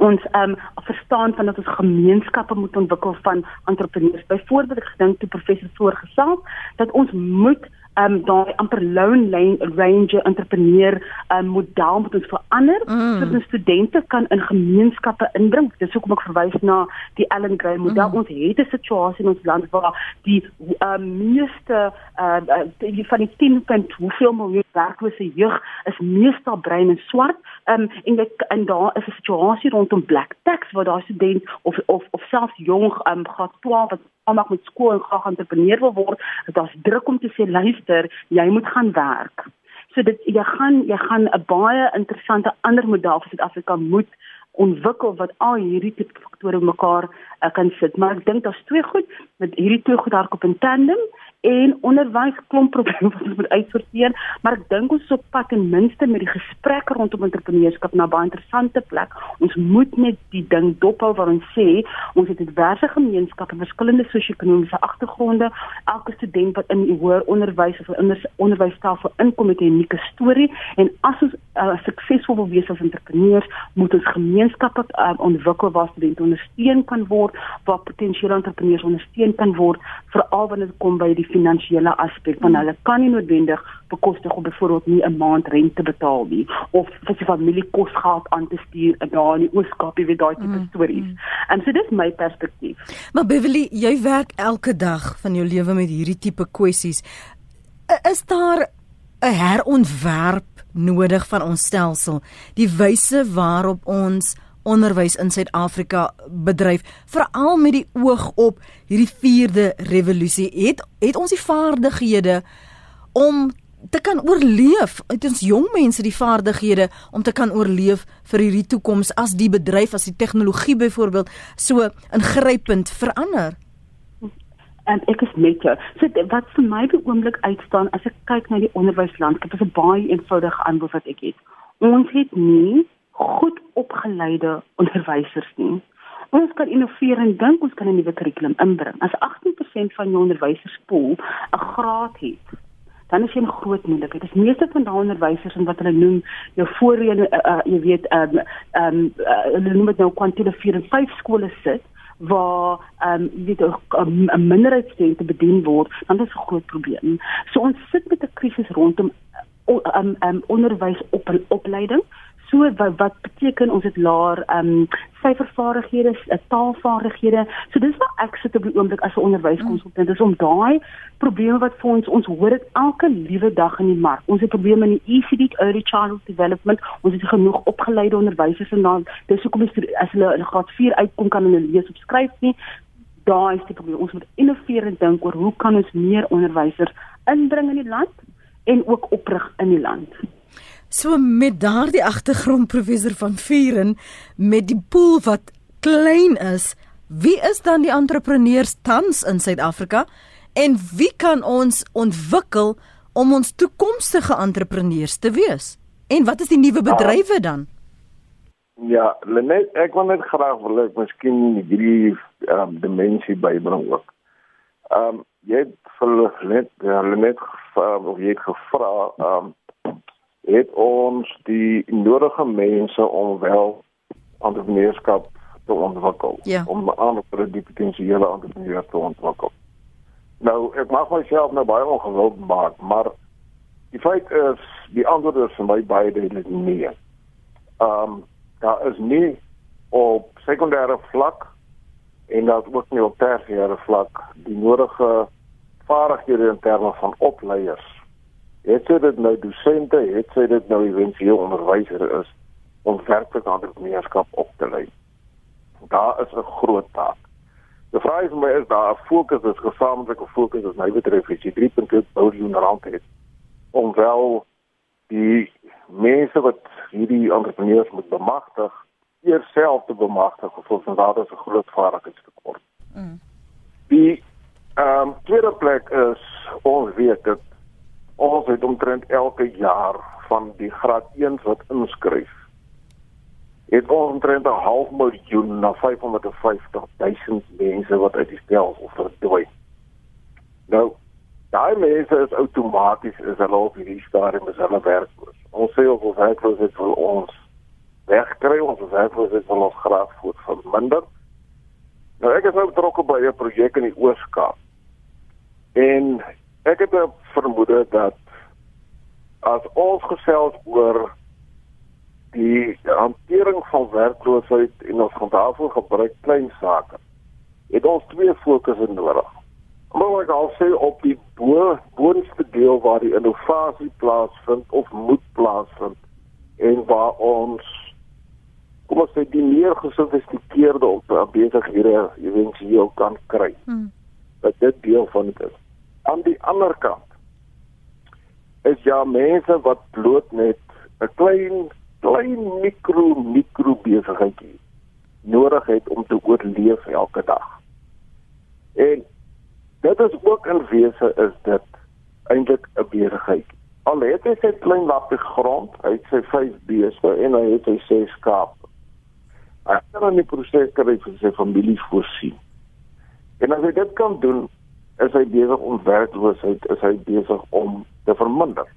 ons ehm um, verstaan van dat ons gemeenskappe moet ontwikkel van entrepreneurs. Byvoorbeeld ek gedink toe professor voorgestel dat ons moet ehm um, daai amper lone ranger entrepreneur um, model moet ons verander mm. sodat studente kan in gemeenskappe inbring. Dis hoekom ek verwys na die Allen Gray model. Mm. Ons het 'n situasie in ons land waar die um, meeste uh, uh, van die 10 punt hoeveel miljoen werklose jeug is meestal bruin en swart. Ehm um, en dit en daar is 'n situasie rondom black tax waar daar student of of of selfs jong ehm um, graad 12 wat almal met skool en graag entrepreneur wil word, daar's druk om te sê luister, jy moet gaan werk. So dit jy gaan jy gaan 'n baie interessante ander model vir Suid-Afrika moet ontwikkel wat al hierdie tipe faktore mekaar uh, kan sit. Maar ek dink daar's twee goed met hierdie twee goed hardop in tandem en onderwys klomp probleme wat ons moet uitsorteer, maar ek dink ons is op pad ten minste met die gesprekke rondom entrepreneurskap na baie interessante plek. Ons moet net die ding dophou waar ons sê ons het diverse gemeenskappe, verskillende sosio-ekonomiese agtergronde. Elke student wat in hoër onderwys of in onderwysstelsel inkom met 'n unieke storie en as ons uh, suksesvol wil wees as entrepreneurs, moet ons gemeenskappe uh, ontwikkel waar studente ondersteun kan word, waar potensiële entrepreneurs ondersteun kan word, veral wanneer dit kom by die finansiële aspek van hulle kan nie noodwendig bekostig om byvoorbeeld nie 'n maand rente betaal nie of vir sy familie kosgeld aan te stuur daar in die Ooskaap jy weet daai tipe mm, stories. Mm. En so dis my perspektief. Maar Beverly, jy werk elke dag van jou lewe met hierdie tipe kwessies. Is daar 'n herontwerp nodig van ons stelsel? Die wyse waarop ons onderwys in Suid-Afrika bedryf veral met die oog op hierdie vierde revolusie het het ons die vaardighede om te kan oorleef het ons jong mense die vaardighede om te kan oorleef vir hierdie toekoms as die bedryf as die tegnologie byvoorbeeld so ingrypend verander en ek is met jou. So wat vir my die oomblik uitstaan as ek kyk na die onderwyslandskap is 'n baie eenvoudige antwoord wat ek het. Ons het nie goed opgeleide onderwysers nie. Ons kan innoveer en dink ons kan 'n nuwe kurrikulum inbring. As 18% van jou onderwyserspool 'n graad het, dan is jy 'n groot moeilikheid. Dis meeste van daai onderwysers en wat hulle noem jou voorheen uh, uh, jy weet ehm um, ehm um, uh, hulle noem dit nou kwantitatief 4 en 5 skole sit waar ehm um, jy weet 'n minderheidsstudente bedien word, dan is 'n groot probleem. So ons sit met 'n krisis rondom ehm um, um, onderwys op opleiding so wat, wat beteken ons het laer ehm um, syfervaardighede, eh, taalvaardighede. So dis wat ek sit op die oomblik as 'n onderwyskonsultant is om daai probleme wat vir ons ons hoor dit elke liewe dag in die mark. Ons het probleme in die ECD early childhood development. Ons het genoeg opgeleide onderwysers en dan dis hoekom as hulle in graad 4 uitkom kan hulle lees of skryf nie. Daai is die probleem. Ons moet innoveer en dink oor hoe kan ons meer onderwysers inbring in die land en ook oprig in die land. So met daardie agtergrond professor van Vieren met die pool wat klein is, Wie is dan die entrepreneurs tans in Suid-Afrika en wie kan ons ontwikkel om ons toekomstige entrepreneurs te wees? En wat is die nuwe bedrywe dan? Ja, Lenet, ek wil net graag wil ek miskien hierdie um, dimensie bybring ook. Ehm um, jy het vir net ja, Lenet of jy het gevra ehm um, het ons die nodige mense om wel entrepreneurskap te ontwikkel ja. om aan vir die potensiële entrepreneurs te ontwikkel. Nou, ek mag myself nou baie ongewild maak, maar die feit is die antwoord is vir my baie duidelik nee. Ehm um, daar is nie op sekondêre vlak en dat ook nie op tersiêre vlak die nodige vaardighede in terme van opleiers. Het sy dit nou dosente, het sy dit nou eventueel onderwyser is om werklik entrepreneurskap op te lei. Daar is 'n groot taak. Die vraag is my is daar 'n fokus, 'n gesamentlike fokus as my betref as jy 3.2 miljard rand het om wel die mense wat hierdie entrepreneurs moet bemagtig, eers self te bemagtig of ons daar is 'n groot vaardigheidstekort. Mm. Die ehm um, tweede plek is ons weet dat ons het omtrent elke jaar van die graad 1 wat inskryf het omtrent 'n half miljoen na 550 000 mense wat uit die stelsel verdwyn. Nou daai mense is outomaties is hulle op hierdie stadium is hulle werkloos. Ons sê of ons werkloos is vir ons wegkry ons werkloos is vir ons graag voet verminder. Nou ek is nou betrokke by 'n projek in die Oos-Kaap. En ek het 'n vermoede dat as ons gesels oor die hantering van werkloosheid en ons gaan daarvoor gebruik klein sake. Het ons twee fokusse nodig. Maar ek al sê op die bo boonste deel waar die innovasie plaasvind of moet plaasvind en waar ons kom ons sê die meer gesofistikeerde op besighede eventueel kan kry. Hmm. Dat dit deel van dit is. Aan die ander kant is ja mense wat bloot net 'n klein klein mikro mikro besigheidjie nodig het om te oorleef elke dag. En dit is ook in wese is dit eintlik 'n besigheid. Al het hy sy klein lapie grond, hy het sy 5 beeste en hy het sy 6 skaap. Hy kan dan die proses kry vir sy familie voorsien. En as hy dit kan doen, is hy besig om werkloosheid, is hy besig om te verminder.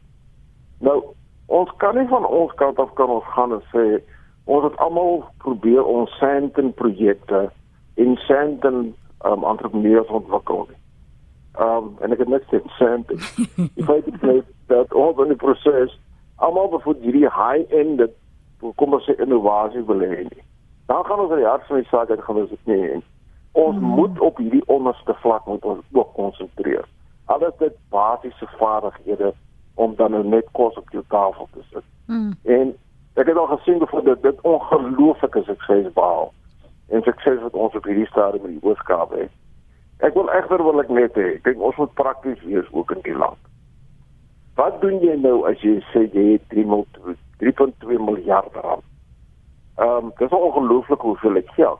Nou, ons kan nie van ons kant af kan ons gaan en sê ons het almal probeer ons senten projekte in senten um, entrepreneurs ontwikkel. Um en ek het net gesê senten. If I could say that all the process almal bevoor hierdie high end kom ons sê innovasie wil hê. Dan gaan ons die hart van die saak uit gaan ons dit nie. Ons mm. moet op hierdie onderste vlak moet ons ook konsentreer. Alles dit basiese vaardighede om dan nou net kos op jou tafel te sit. Mm. En ek het al gesien hoe dit dit ongelooflike sukses behaal. En sukses wat ons op hierdie stadium in die Ooskaap het. Ek wil egter wil ek net hê, kyk ons moet prakties wees ook in die land. Wat doen jy nou as jy sê jy het 3.2 miljard rand? Ehm um, dis ongelooflik hoeveel ek geld.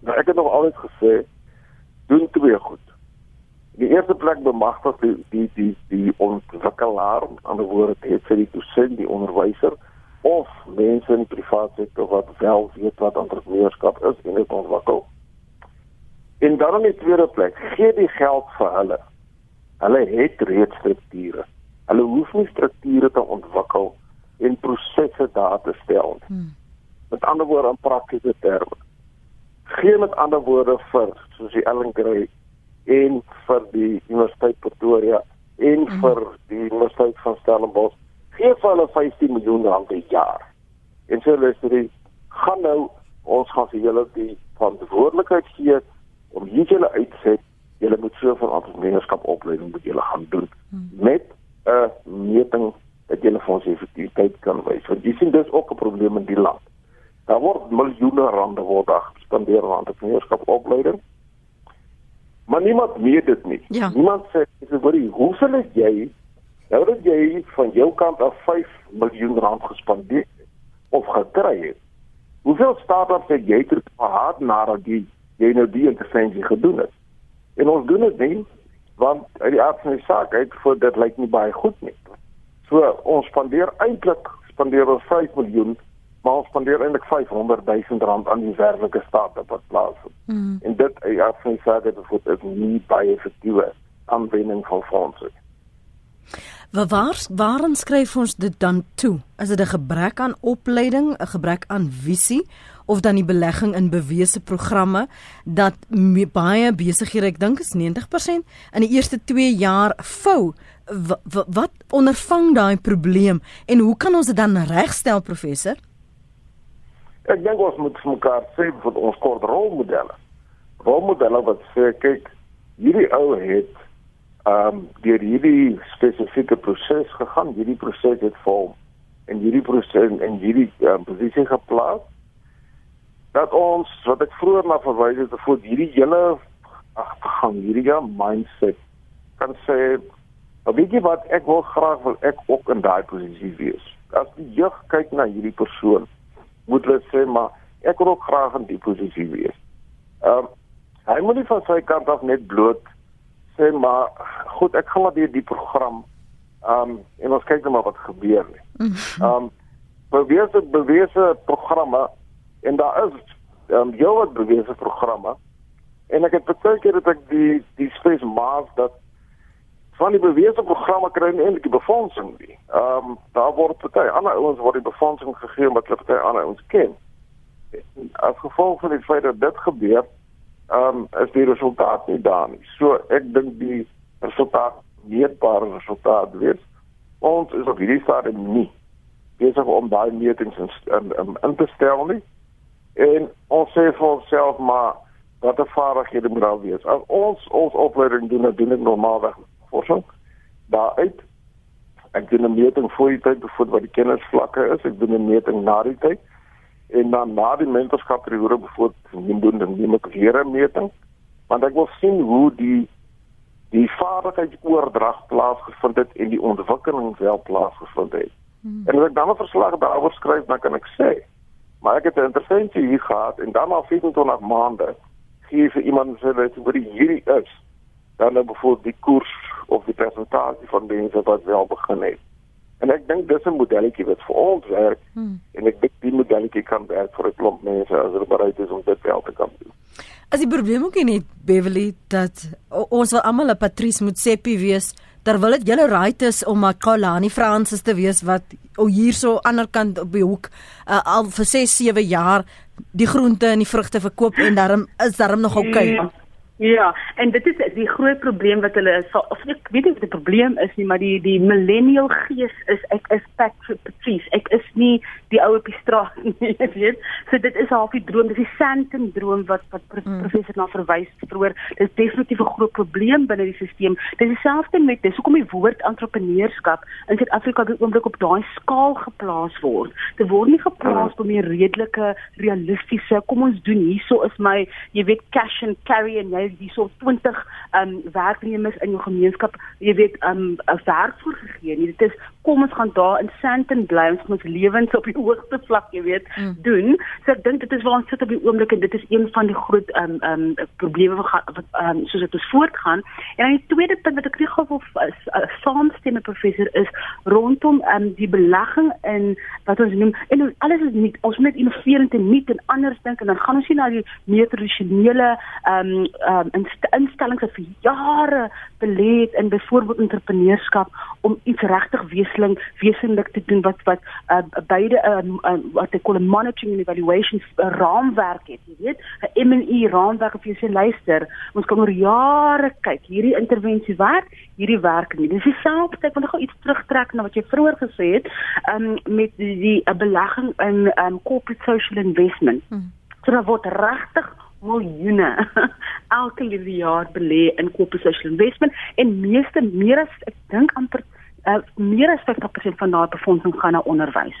Nou ek het nog altyd gesê doen twee goed die eerste plek bemagtig die die die die ontwikkelaar aan die woord het vir die dosent die onderwyser of mense in die privaat sektor wat wel weet wat entrepreneurskap is en dit ontwikkel. En dan in die tweede plek gee die geld vir hulle. Hulle het reeds strukture. Hulle hoef nie strukture te ontwikkel en prosesse daar te stel. Hmm. Met ander woorde in praktiese terme. Geen met ander woorde vir soos die Ellen Gray en vir die Universiteit Pretoria en mm. vir die Universiteit van Stellenbosch gee vir hulle 15 miljoen rand per jaar. En so hulle sê gaan nou ons gaan vir julle die verantwoordelikheid gee om hierdie uitset julle moet so van entrepreneurskap opleiding moet julle gaan doen mm. met 'n meting dat julle vir ons effektiwiteit kan wys. Want jy sien dis ook 'n probleem in die land. Daar word miljoene rande word gespandeer aan entrepreneurskap opleiding Maar niemand weet dit nie. Ja. Niemand sê dis vir die hoeveel het jy nou dat jy van jou kant af 5 miljoen rand gespandeer of gekry het. Hoeveel start-ups het jy ter gehad nadat jy jy nou die intervensie gedoen het. En ons doen dit nie want uit die aard van die saak uit voor dit lyk nie baie goed nie. So ons spandeer eintlik spandeer ons 5 miljoen maar ons spandeer eintlik 500 000 rand aan die werklike staat wat plaasvind. Mm. En dit die aard van die uit voor is nie baie effektiewe aanwending van fondse. Waar waarin skryf ons dit dan toe? Is dit 'n gebrek aan opleiding, 'n gebrek aan visie of dan die belegging in bewese programme dat baie besighede, ek dink is 90% in die eerste 2 jaar vou? Wat, wat ondervang daai probleem en hoe kan ons dit dan regstel professor? Ek dink ons moet vir mekaar sê vir ons kort rolmodelle. Rolmodelle wat sê kyk, hierdie ou het ehm um, deur hierdie spesifieke proses gegaan, hierdie proses het vorm en hierdie proses en hierdie um, posisie geplaas dat ons wat ek vroeër na verwys het voor hierdie hele agtergang hierdie ja mindset kan sê weet jy wat ek wil graag wil ek ook in daai posisie wees as die jeug kyk na hierdie persoon moet hulle sê maar ek wil ook graag in die posisie wees ehm um, hy moet nie van sy kant af net bloot sê maar goed, ek gaan maar deur die program um en ons kyk net maar wat gebeur nie. Um bewese bewese programme en daar is um jou wat bewese programme en ek het baie keer dat ek die die spes maak dat van die bewese programme kry nie eintlik die befondsing nie. Um daar word party ander ouens word die befondsing gegee omdat hulle party ander ouens ken. As gevolg van die feit dat dit gebeur ehm um, is die resultaat nie daar nie. So ek dink die resultaat meetbare resultaat wees. Ons is op hierdie stadium nie besig om daai metings in, in, in, in te stel nie. En ons sê vir onsself maar wat 'n vaardighede moet daar wees. As ons ons opleiding doen, dan doen ek normaalweg forsing. Daaruit ek doen 'n meting voor die tyd voor wat die kennisvlakke is. Ek doen 'n meting na die tyd en dan na die mentorskapperiode bijvoorbeeld neem doen dan neem ek weer 'n meting want ek wil sien hoe die die vaardigheidsoordrag plaasgevind het en die ontwikkeling wel plaasgevind het. Hmm. En as ek dan 'n verslag daaroor skryf, dan kan ek sê, maar ek het 'n intervensie hier gehad en dan na 24 maande gee vir iemand sê dat dit hierdie is dan nou bijvoorbeeld die koers of die presentasie van mense wat wel begin het. En ek dink dis 'n modelletjie wat vir ons werk hmm. en ek dink die modelletjie kan werk vir 'n klomp mense as hulle bereid is om dit wel te kan doen. As die probleem ook nie Beverly dat ons wil almal 'n Patrice Motsepe wees terwyl dit julle right is om 'n Kalani Francis te wees wat o hierso aan die ander kant op die hoek uh, al vir 6 7 jaar die groente en die vrugte verkoop en daarom is daarom nog oukei. Okay. Ja. Ja, en dit is die groot probleem wat hulle is. Of ek weet nie wat die probleem is nie, maar die die millennial gees is ek is back for Patrice. Ek is nie die ou op die straat nie, jy weet. So dit is half die droom, dis die Santon droom wat wat mm. professor na verwys vroeër. Dis definitief 'n groot probleem binne die stelsel. Dis dieselfde met dis hoekom die woord entrepreneurskap in Suid-Afrika op die oomblik op daai skaal geplaas word. Dit word nie geplaas op 'n redelike, realistiese, kom ons doen hierso is my, jy weet, cash and carry en jy jy so 20 um werknemers in jou gemeenskap, jy weet, um 'n werk voorgegee nie. Dit is kom ons gaan daar in Sandton bly ons moet lewens op die hoogste vlak, jy weet, mm. doen. So ek dink dit is waar ons sit op die oomblik en dit is een van die groot um um probleme wat wat um soos dit ons voortgaan. En dan die tweede punt wat ek regtig wil saamstem met professor is rondom um die belegging in wat ons noem en alles is nie ons moet innoverend en nuut en anders dink en dan gaan ons nie na die meer tradisionele um um instellings wat vir jare belê het in byvoorbeeld entrepreneurskap om iets regtig wesenlik wesenlik te doen wat wat uh, beide um, um, wat ek 'n monitoring and evaluation uh, raamwerk het jy weet. 'n M&E raamwerk of jy sê luister ons kan oor jare kyk hierdie intervensie werk hierdie werk nie. Dis dieselfde ek wil nog iets terugtrek na wat jy vroeër gesê het um, met die, die uh, belegging in um, corporate social investment. Hmm. so dan word regtig miljoene elke liewe jaar belê in corporate social investment en meeste meer as ek dink amper uh, meer as 50% van daardie befondsing gaan na onderwys.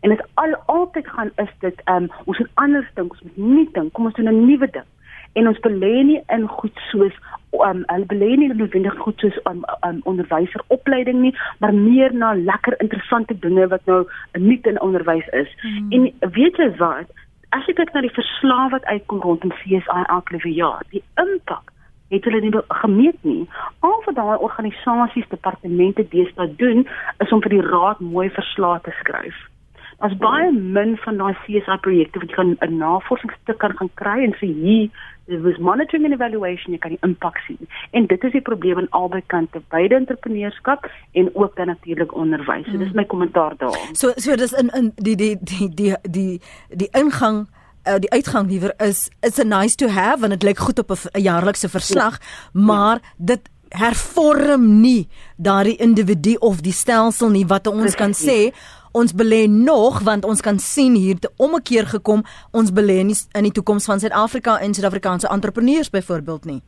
En dit al altyd gaan is dit um ons moet anders dink, ons moet nie dink, kom ons doen 'n nuwe ding. En ons belê nie in goed soos um hulle belê nie noodwendig goed soos um, um onderwyseropleiding nie, maar meer na lekker interessante dinge wat nou nie in onderwys is. Hmm. En weet jy wat? as jy kyk na die verslae wat uitkom rondom CSI elke jaar, die impak het hulle nie gemeet nie. Al wat daai organisasies, departemente deesdae doen, is om vir die raad mooi verslae te skryf. As baie min van daai CSI projekte wat jy kan 'n navorsingsstuk kan gaan kry en sê hier Dit was monitoring and evaluation, jy kan die impak sien. En dit is die probleem aan albei kante, beide entrepreneurskap en ook dan natuurlik onderwys. So dis my kommentaar daar. So so dis in in die die die die die die ingang uh, die uitgang liewer is it's a nice to have want dit lyk goed op 'n jaarlikse verslag, ja. maar ja. dit hervorm nie daardie individu of die stelsel nie wat ons kan sê ons belê nog want ons kan sien hier te omkeer gekom ons belê in die, in die toekoms van Suid-Afrika en Suid-Afrikaanse entrepreneurs byvoorbeeld nie.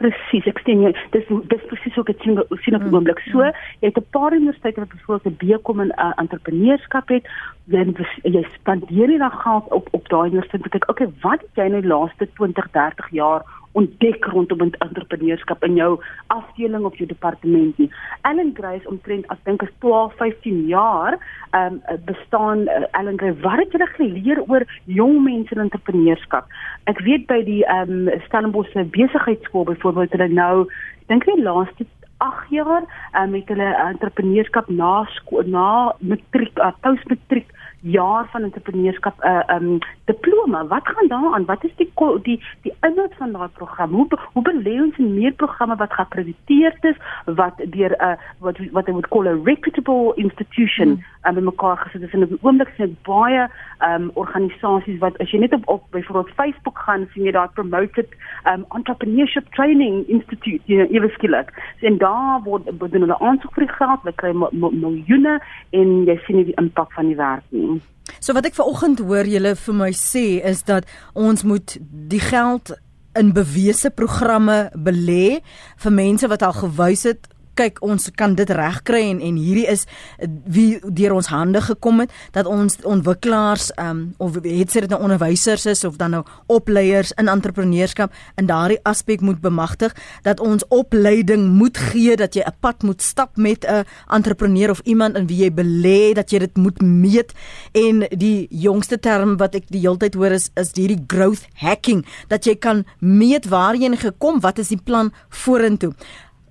Presies, ek sien jy dis dis presies ook 'n sien sien op die mm, oomblik. So, mm. jy het 'n paar universiteite wat byvoorbeeld 'n BCom in uh, entrepreneurskap het. Jy jy spandeer nie dan geld op op daai universiteit. Ek okay, wat het jy nou die laaste 20, 30 jaar ontdek rondom entrepreneurskap in jou afdeling of jou departement nie. Ellen Grace omtrent ek dink is 12, 15 jaar ehm um, bestaan uh, Ellen Grace wat het jy geleer oor jong mense in entrepreneurskap? Ek weet by die ehm um, Stellenbosch besigheidskool byvoorbeeld hulle nou dink die laaste 8 jaar um, met hulle entrepreneurskap na na matriek uh, postmatriek jaar van entrepreneurskap 'n uh, eh, um diploma. Wat gaan daaraan? Wat is die die die inhoud van daai program? Hoe hoe belê ons in meer programme wat geakkrediteerd is, wat deur 'n uh, wat wat hulle call a reputable institution hmm. um, in mekaar gesit is. En op die oomblik sien baie um organisasies wat as jy net op, op byvoorbeeld Facebook gaan, sien jy daar promoted um entrepreneurship training institute, jy know, ewe skielik. En daar word doen hulle aansoek vir die geld, hulle kry miljoene en jy sien die impak van die werk nie. So wat ek vanoggend hoor julle vir my sê is dat ons moet die geld in bewese programme belê vir mense wat al gewys het kyk ons kan dit regkry en en hierdie is eh, wie deur ons hande gekom het dat ons ontwikkelaars um, of het dit nou onderwysers is of dan nou opleiers in entrepreneurskap in daardie aspek moet bemagtig dat ons opleiding moet gee dat jy 'n pad moet stap met 'n entrepreneur of iemand in wie jy belê dat jy dit moet meet. En die jongste term wat ek die hele tyd hoor is is hierdie growth hacking dat jy kan meet waar jy gekom wat is die plan vorentoe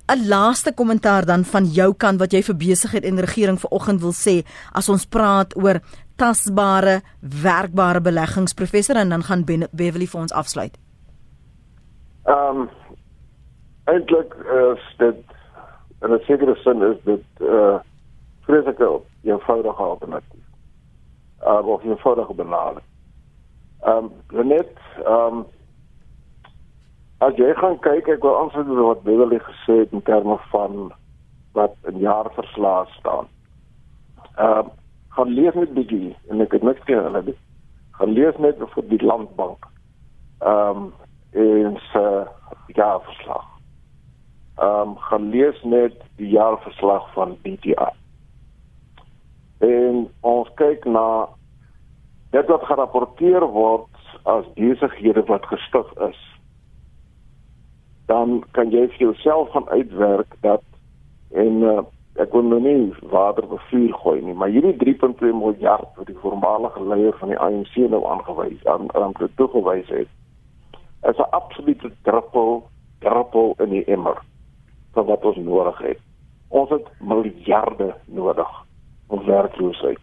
'n laaste kommentaar dan van jou kant wat jy vir besigheid en regering vanoggend wil sê as ons praat oor tasbare, werkbare beleggings professor en dan gaan Beverly vir ons afsluit. Ehm um, eintlik is dit in 'n sekere sin is dit uh, vreeslike eenvoudige alternatief. Uh, of eenvoudige benadering. Ehm um, net ehm um, As jy gaan kyk, ek wil aansluit by wat Beverly gesê het in terme van wat in jaarverslae staan. Ehm uh, gaan lees net bietjie en ek het niks teen hulle nie. Gaan lees net vir die landbank. Ehm um, en se jaarverslag. Ehm um, gaan lees net die jaarverslag van BTI. En ons kyk na dit wat gerapporteer word as besighede wat gestig is dan kan jy vir jouself gaan uitwerk dat en uh, ek wil nou nie water op vuur gooi nie, maar hierdie 3.2 miljard wat die voormalige leier van die ANC nou aangewys aan aan toegewys het, is 'n absolute druppel druppel in die emmer van wat ons nodig het. Ons het miljarde nodig om werkloosheid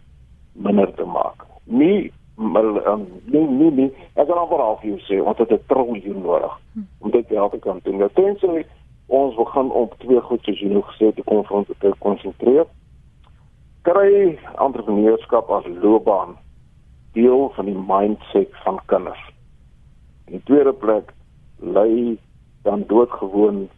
minder te maak. Nie maar um, nee nee nee ek gaan amper half jou sê want dit het 'n triljoen nodig om dit te help kan doen. Nou tensy ons gaan op twee goed soos jy nou gesê het te te konsentreer. Kry entrepreneurskap as loopbaan deel van die mindset van kinders. In die tweede plek lei dan doodgewoon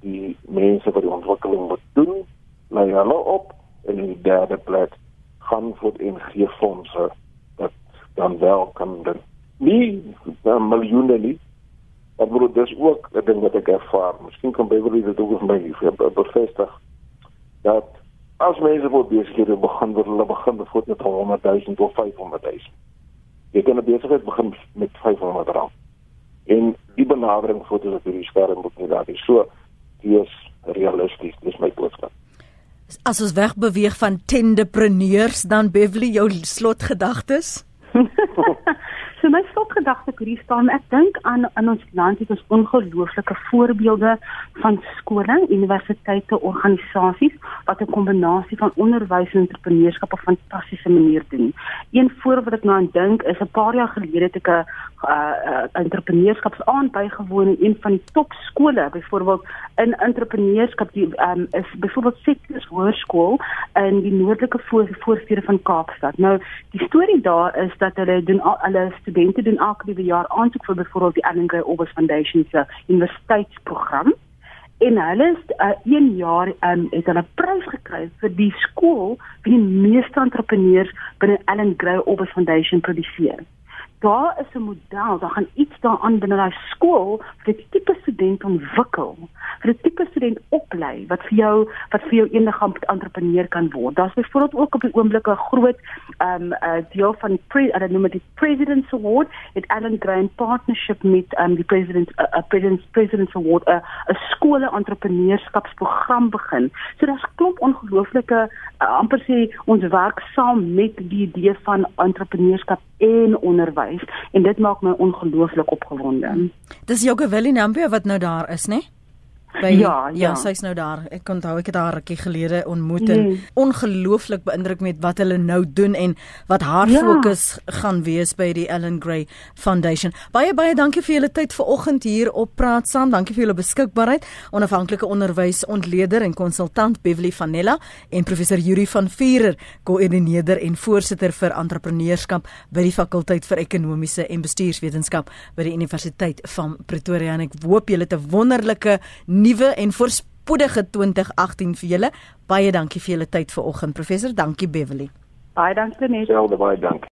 die mense wat die ontwikkeling moet doen, lei hulle op en in die derde plek gaan vir en gee fondse dan wel kan dit nie dan miljoene nie. Maar bro, dis ook 'n ding wat ek ervaar. Miskien kan Beverly dit ook vir my bevestig dat as mense wil besighede begin wil hulle begin met net 100 000 of 500 000. Jy kan 'n besigheid begin met 500 rand. En die benadering vir dit op die skerm moet nie daar wees. So, dit is realisties, dis my boodskap. As ons wegbeweeg van tendepreneurs dan Beverly jou slotgedagtes? So hierdie staan ek dink aan in ons land het ons ongelooflike voorbeelde van skole, universiteite, organisasies wat 'n kombinasie van onderwys en entrepreneurskap op fantastiese manier doen. Een voorbeeld wat ek nou aan dink is 'n paar jaar gelede het ek 'n uh, uh, entrepreneurskapsaand bygewoon in een van die top skole, byvoorbeeld in entrepreneurskap die um, is byvoorbeeld Setters Hoërskool in die noordelike voorstede van Kaapstad. Nou, die storie daar is dat hulle doen hulle studente doen elke liewe jaar aansoek vir byvoorbeeld die Allen Gray Orbis Foundation se universiteitsprogram. En hulle is uh, een jaar um, het hulle prys gekry vir die skool wie die meeste entrepreneurs binne Allen Gray Orbis Foundation produseer daar is 'n model, daar gaan iets daaraan binne daai skool vir die tipe student ontwikkel, vir die tipe student oplei wat vir jou wat vir jou eendag 'n entrepreneur kan word. Daar's byvoorbeeld ook op die oomblik 'n groot ehm um, uh, deel van die pre, I don't know die President's Award, het Allen Grant partnership met ehm um, die President 'n uh, President's President's Award 'n uh, 'n skole entrepreneurskapsprogram begin. So daar's klop ongelooflike uh, amper sê ons werk saam met die idee van entrepreneurskap en onderwys en dit maak my ongelooflik opgewonde. Dis Jogaweli Nambe wat nou daar is, né? Nee? By, ja, ja, ja, sy's nou daar. Ek onthou ek het haar rukkie gelede ontmoet en nee. ongelooflik beïndruk met wat hulle nou doen en wat haar ja. fokus gaan wees by die Ellen Gray Foundation. Baie baie dankie vir julle tyd vanoggend hier op Praat Saam. Dankie vir julle beskikbaarheid. Onafhanklike onderwysontleder en konsultant Beverly Vanella en professor Yuri van Vurer, koördineerder en voorsitter vir entrepreneurskap by die fakulteit vir ekonomiese en bestuurswetenskap by die Universiteit van Pretoria en ek hoop julle het 'n wonderlike nuwe en voorspoedige 2018 vir julle. Baie dankie vir julle tyd vanoggend professor. Dankie Beverly. Baie dankie. Selfde baie dankie.